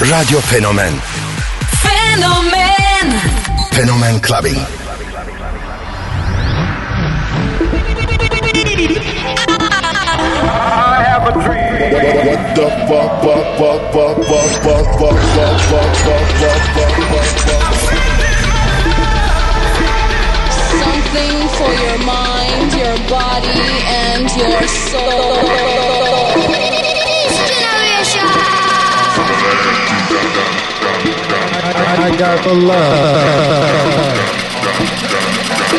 Radio Fenomen Fenomen Fenomen Clubbing. Something for your mind, your body, and your soul. got the love.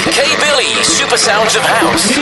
K Billy, Super Sounds of House.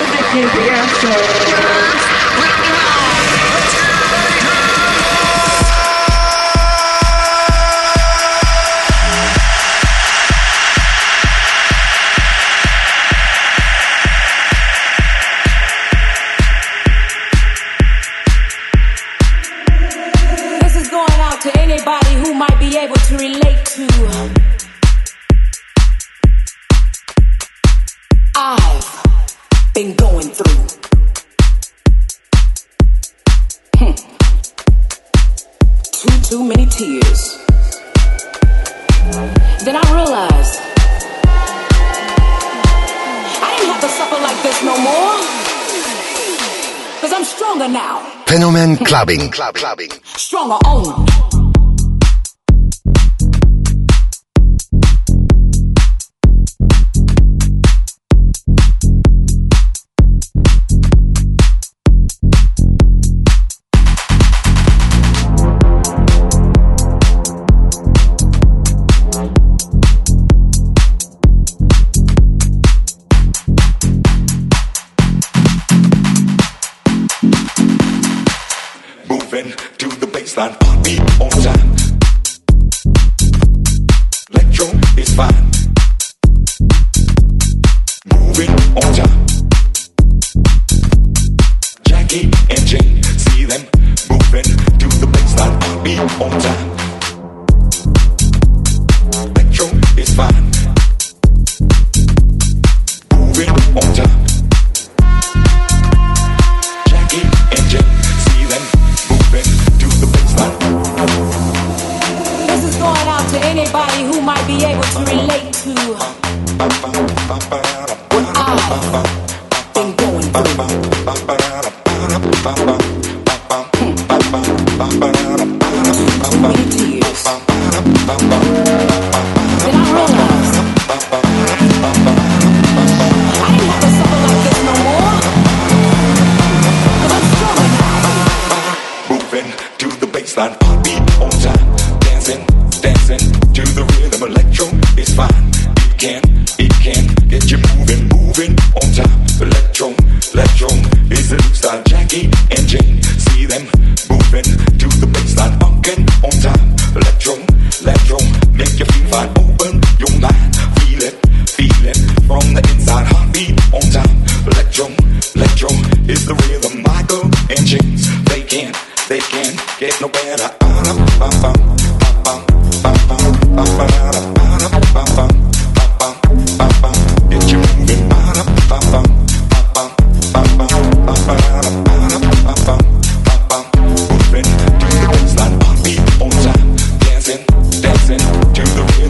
clubbing. clubbing. Stronger own. fine, beat on time. Electro is fine. To the real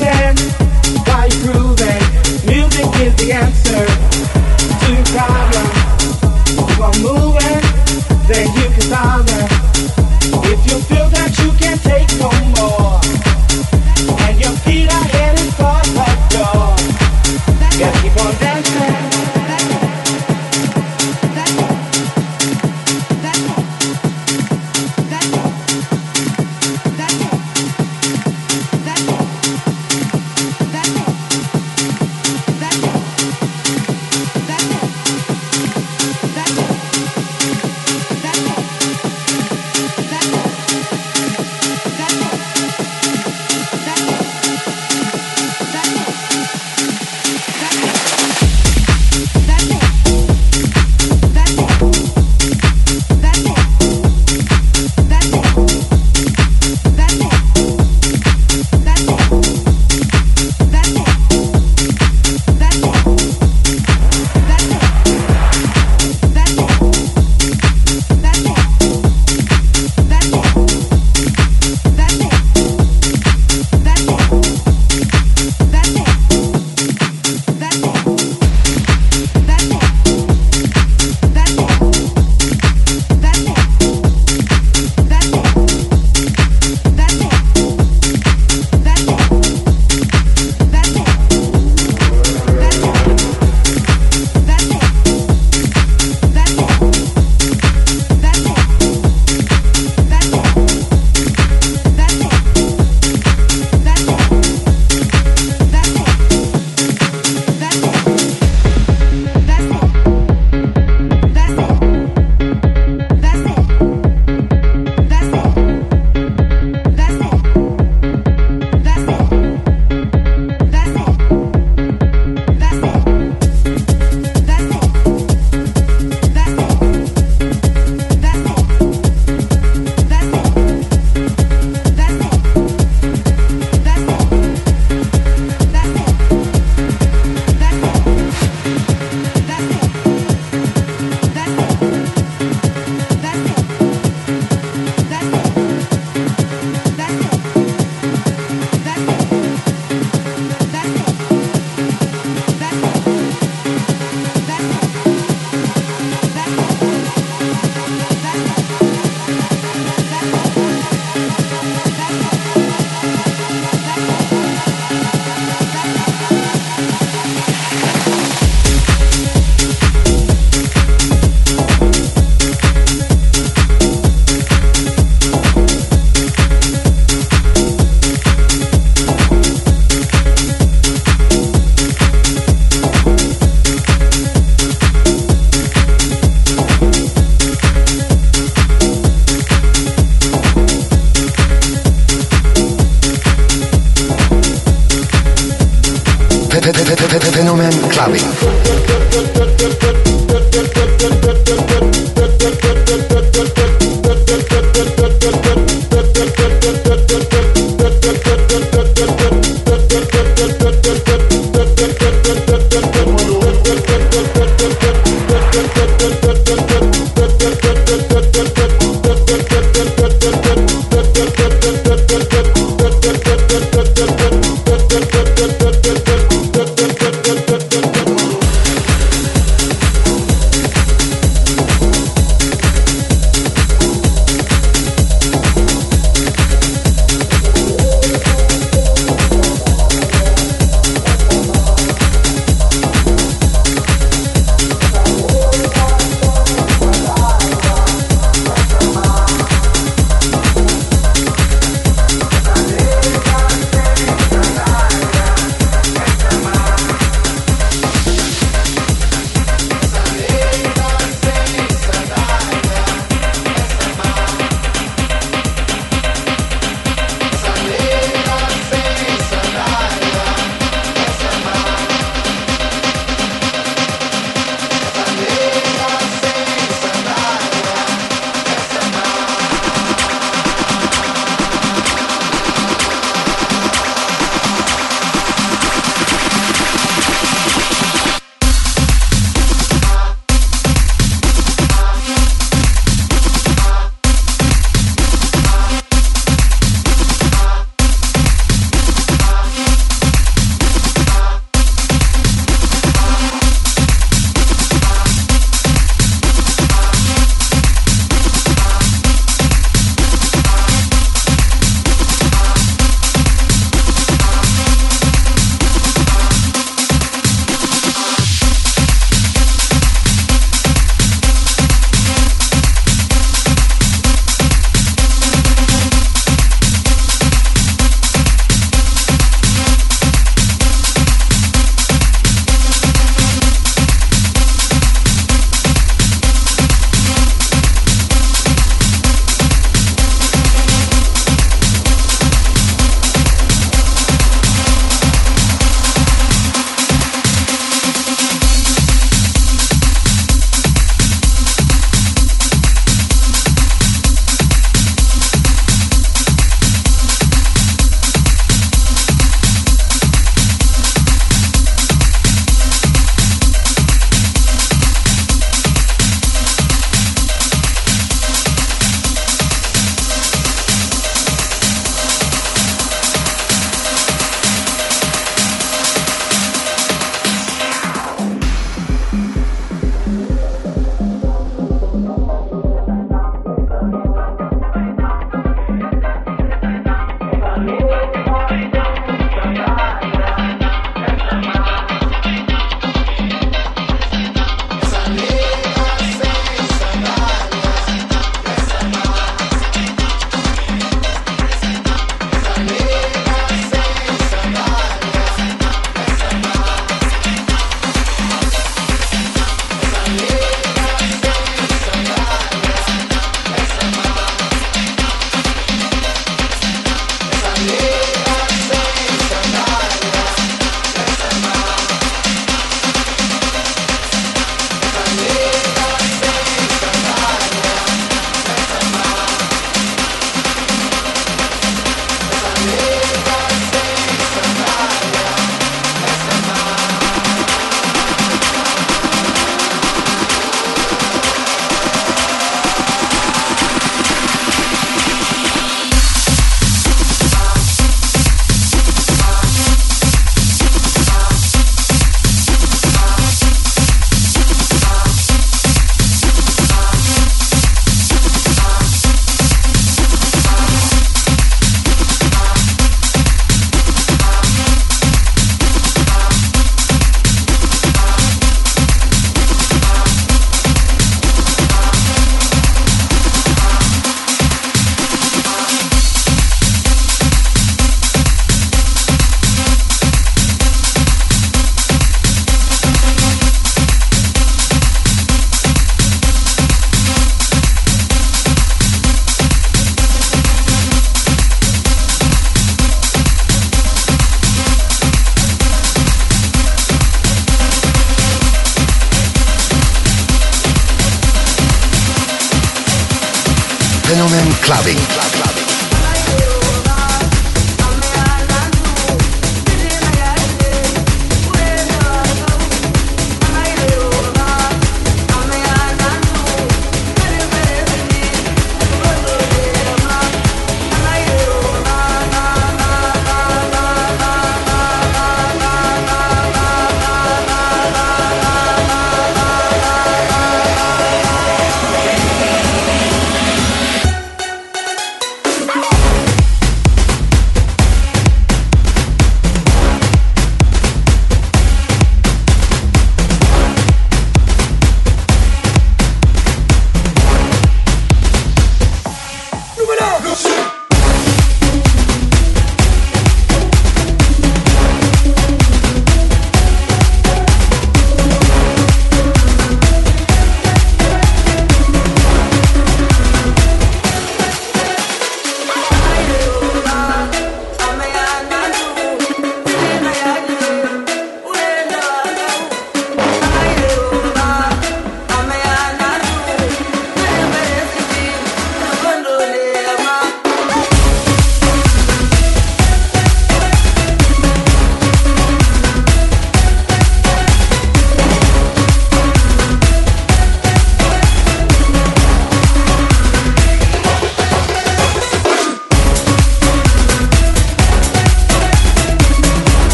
Why prove? Music is the answer.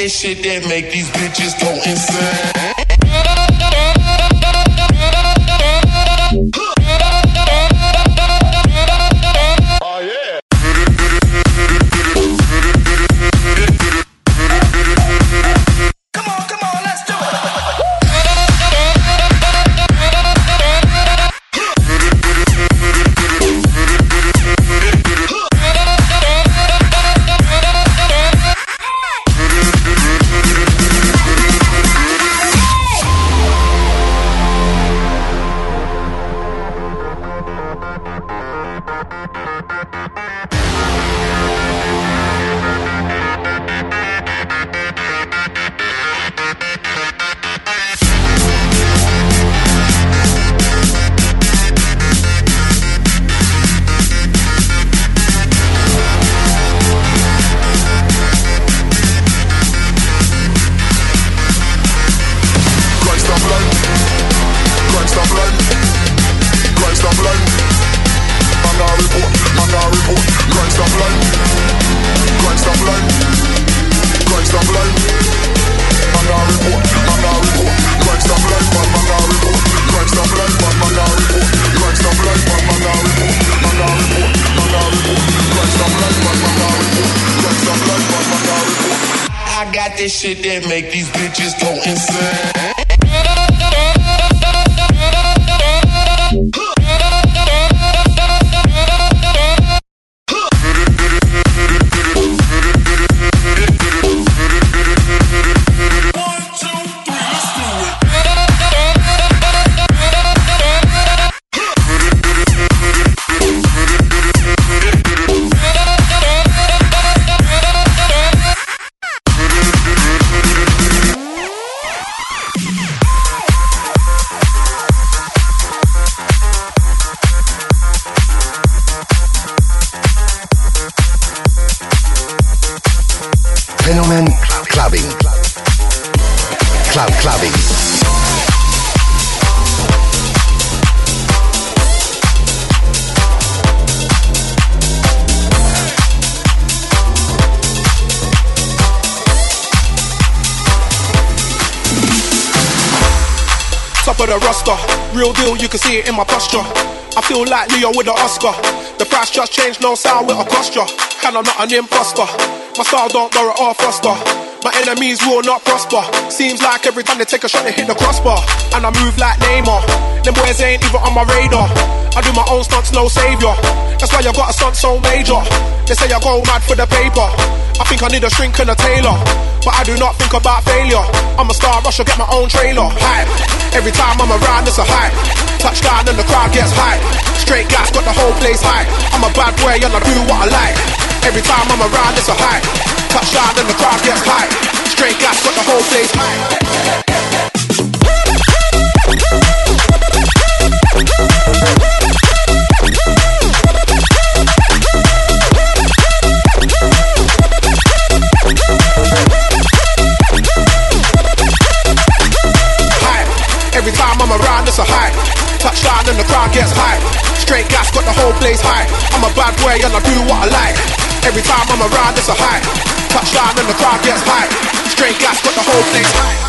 This shit that make these bitches go insane. This shit that make these bitches go insane. Like Leo with the Oscar. The price just changed, no sound with a posture. And I'm not an imposter. My style don't borrow or foster. My enemies will not prosper. Seems like every time they take a shot, they hit the crossbar. And I move like Neymar. Them boys ain't even on my radar. I do my own stunts, no savior. That's why I got a stunt so major. They say I go mad for the paper. I think I need a shrink and a tailor. But I do not think about failure. I'm a star, I should get my own trailer. Hype. Every time I'm around, it's a hype. Touchdown and the crowd gets high. Straight gas, got the whole place hype. I'm a bad boy and I do what I like. Every time I'm around, it's a hype. Touchdown and the crowd gets high. Straight gas, got the whole place hype. Bad and I do what I like. Every time I'm around, it's a hype. Touchdown and the crowd gets hype. Straight gas, got the whole place hype.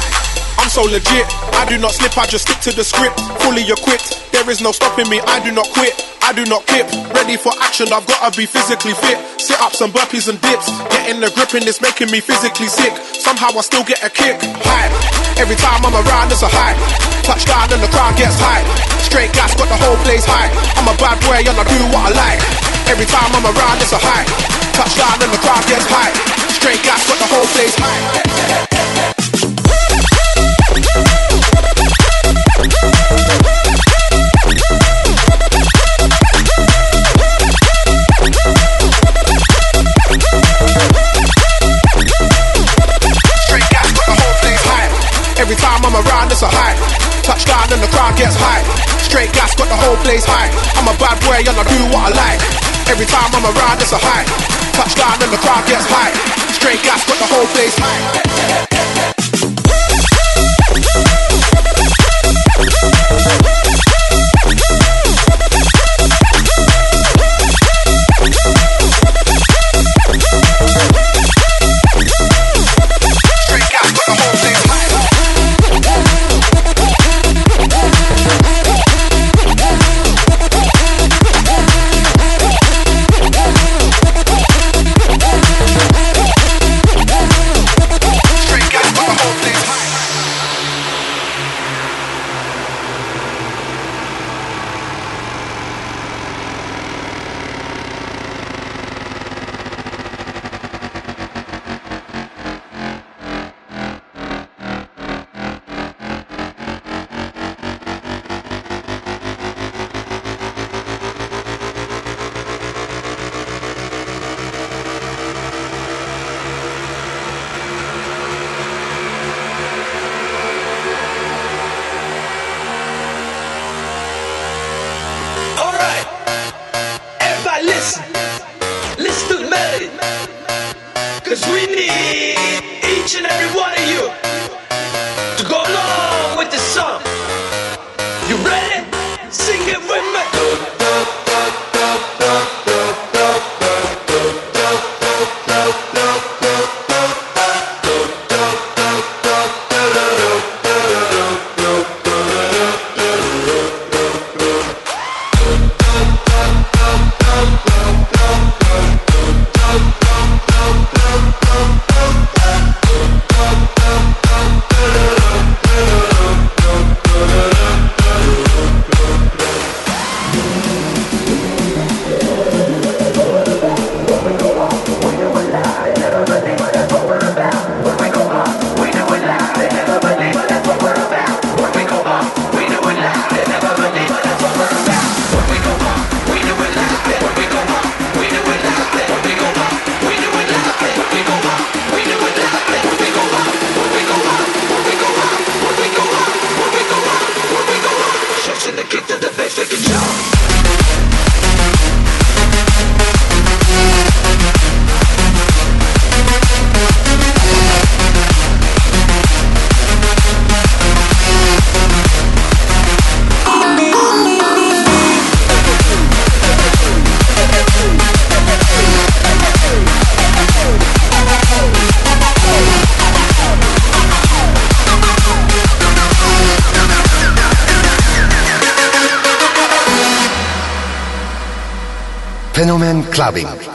I'm so legit. I do not slip, I just stick to the script. Fully equipped. There is no stopping me, I do not quit. I do not kip. Ready for action, I've gotta be physically fit. Sit ups and burpees and dips. Getting the grip and it's making me physically sick. Somehow I still get a kick. Hype. Every time I'm around, it's a hype. Touchdown and the crowd gets hype. Straight gas, got the whole place hype. I'm a bad boy and I do what I like. Every time I'm around, it's a hype. Touchdown and the crowd gets high. Straight gas, got the whole place high. Every time I'm around, it's a hype. Touchdown and the crowd gets hype. Straight gas, got the whole place hype. I'm a bad boy and I do what I like. Every time I'm around, it's a high. Touchdown and the crowd gets high. Straight gas, put the whole place high. clubbing.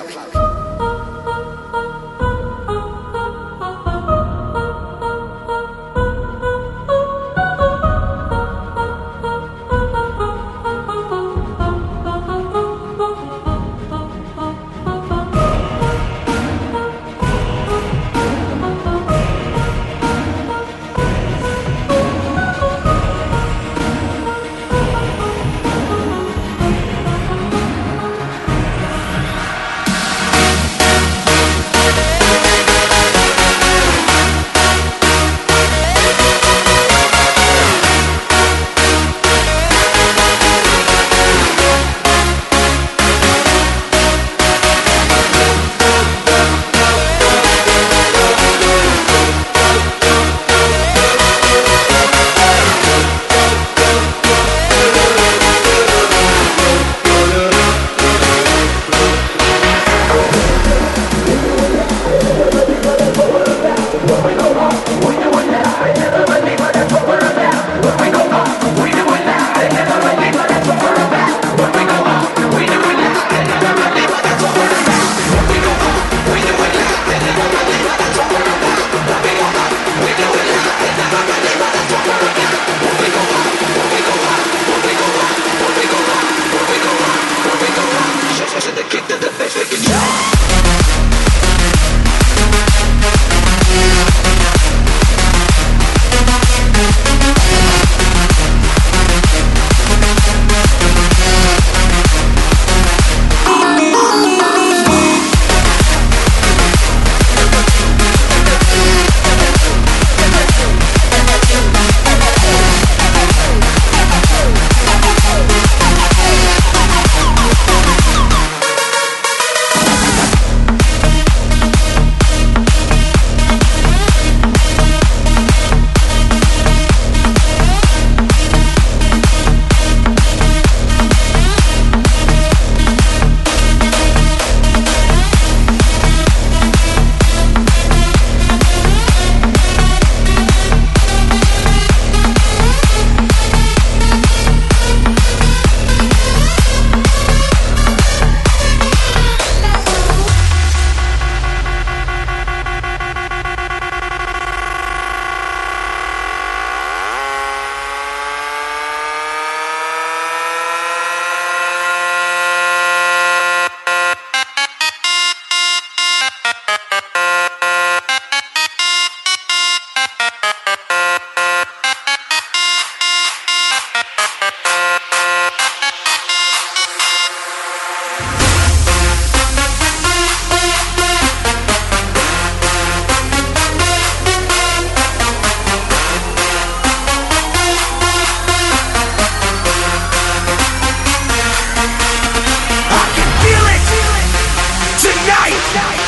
Night!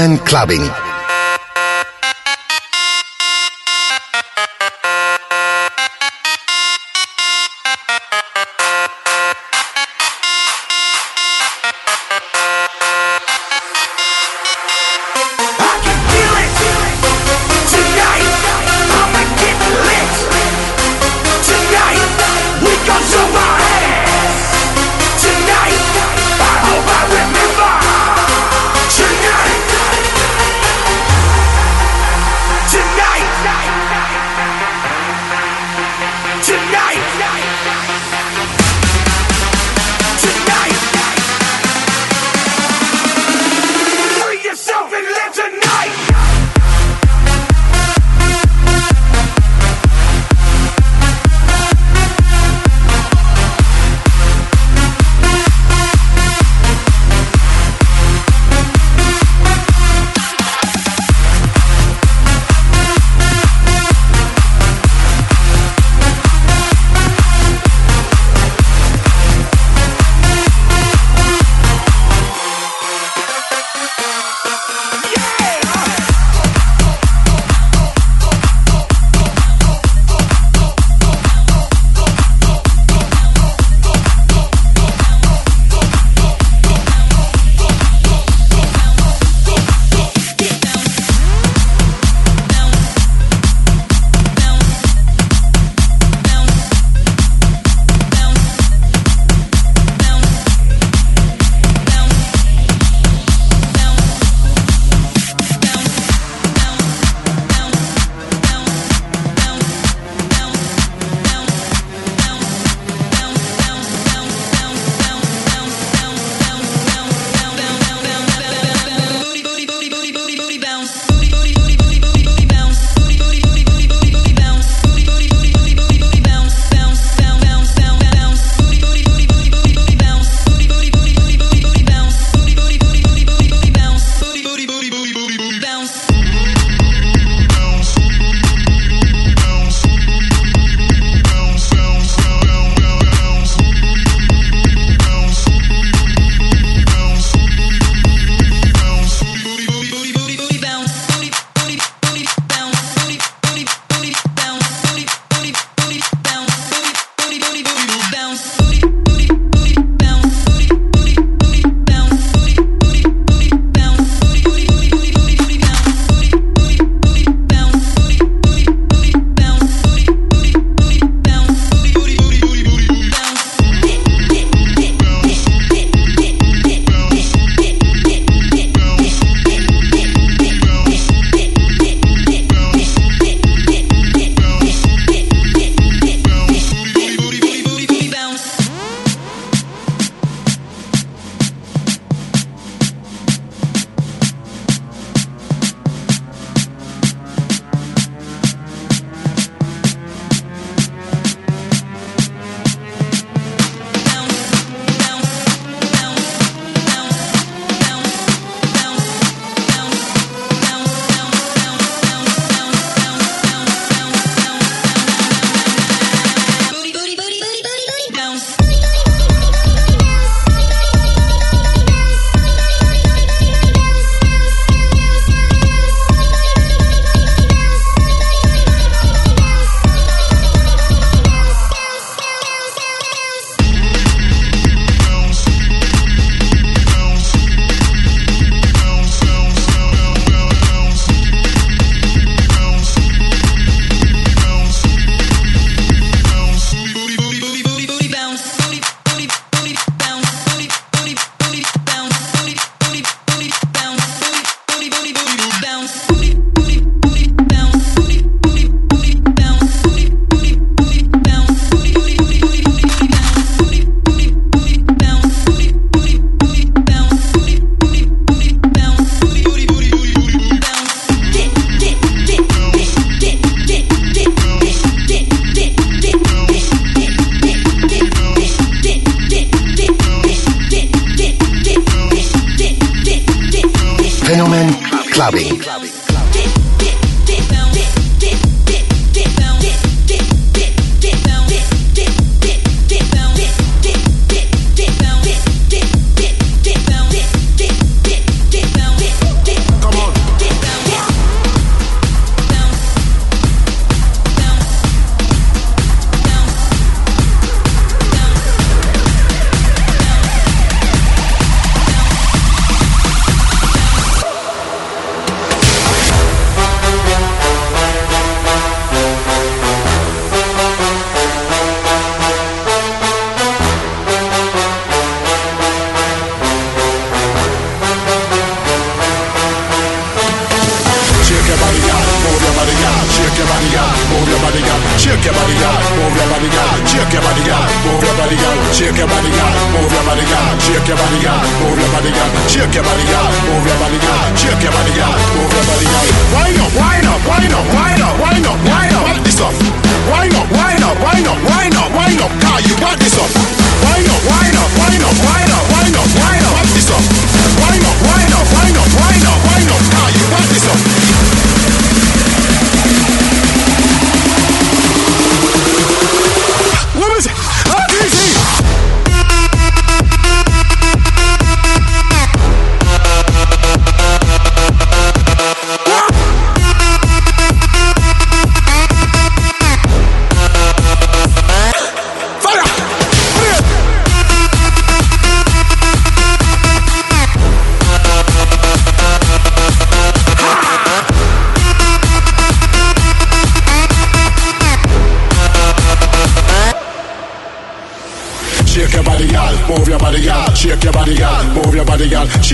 Fenomen Clubbing.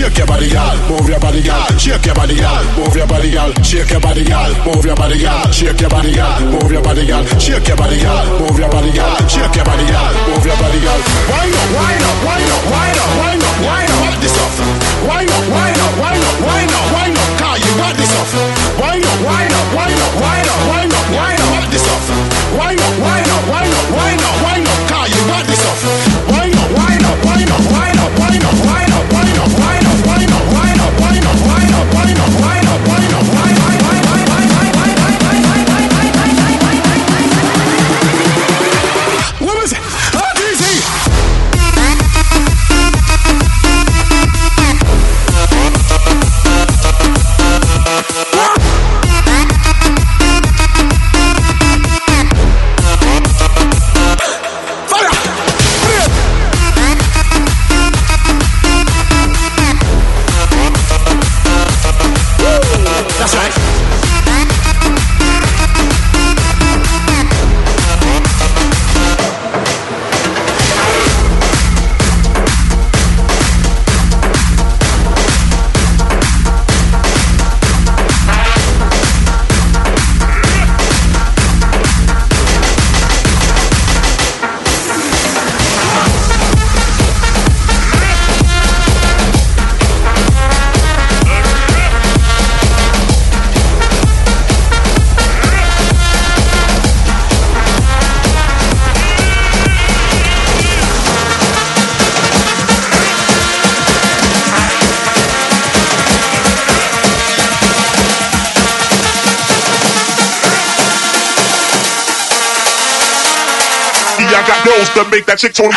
Shake your body, girl. Move your body, girl. Shake your body, girl. Move your body, girl. Shake your body, girl. Move your body, girl. Shake your body, girl. Move your body, girl. Shake your body, girl. Move your body, girl. Shake your body, girl. Move your body, girl. Wind up, wind up, wind up, wind up. To make that chick tone.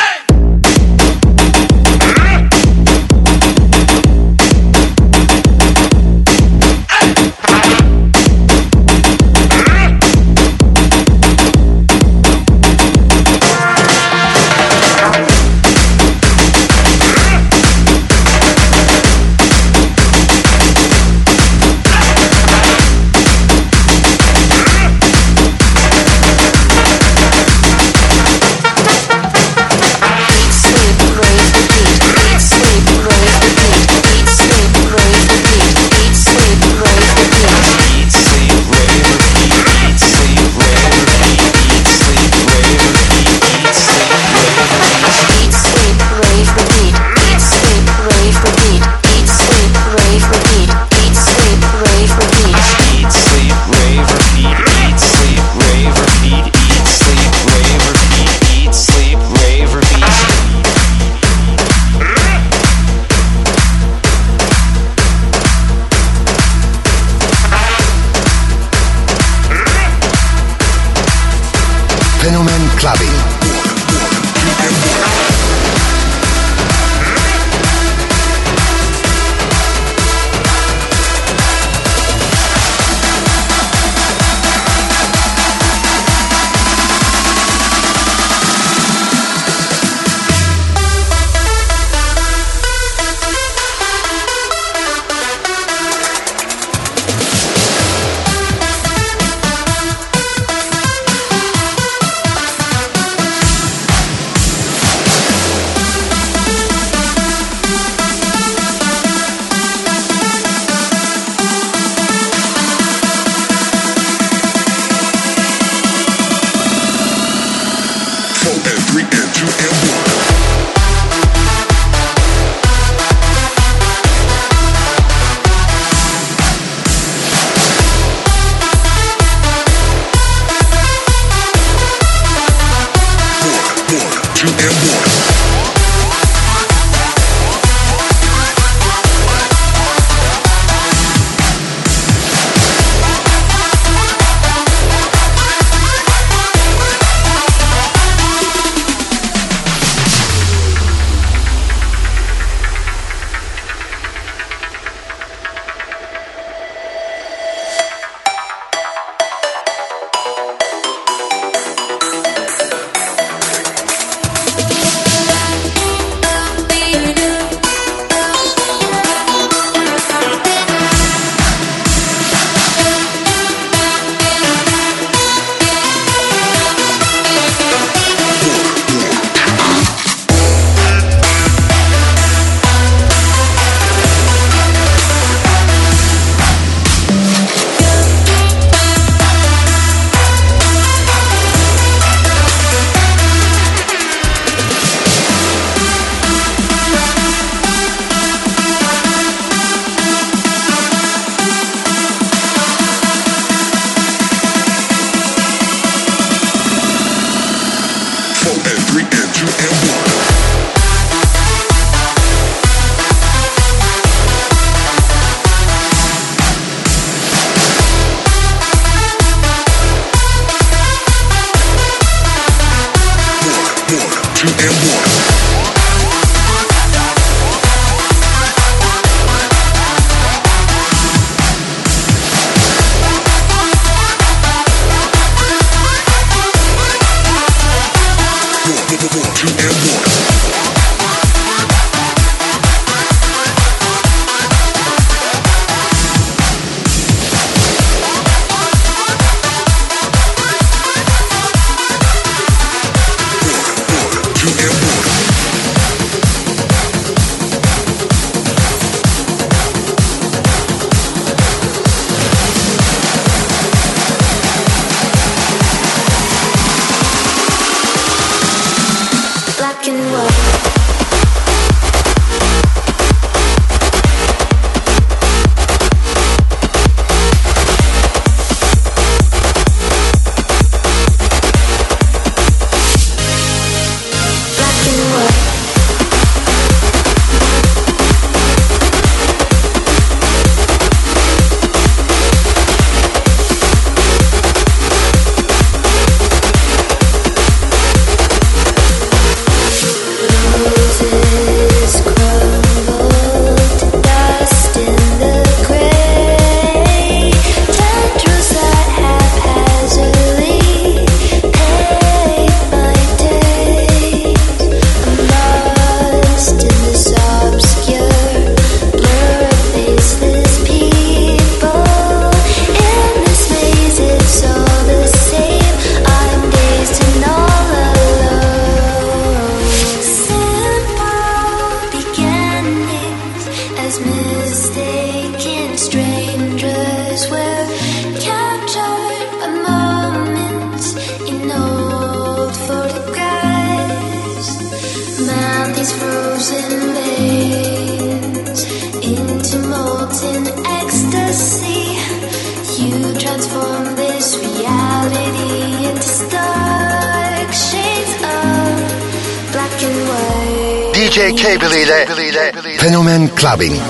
saben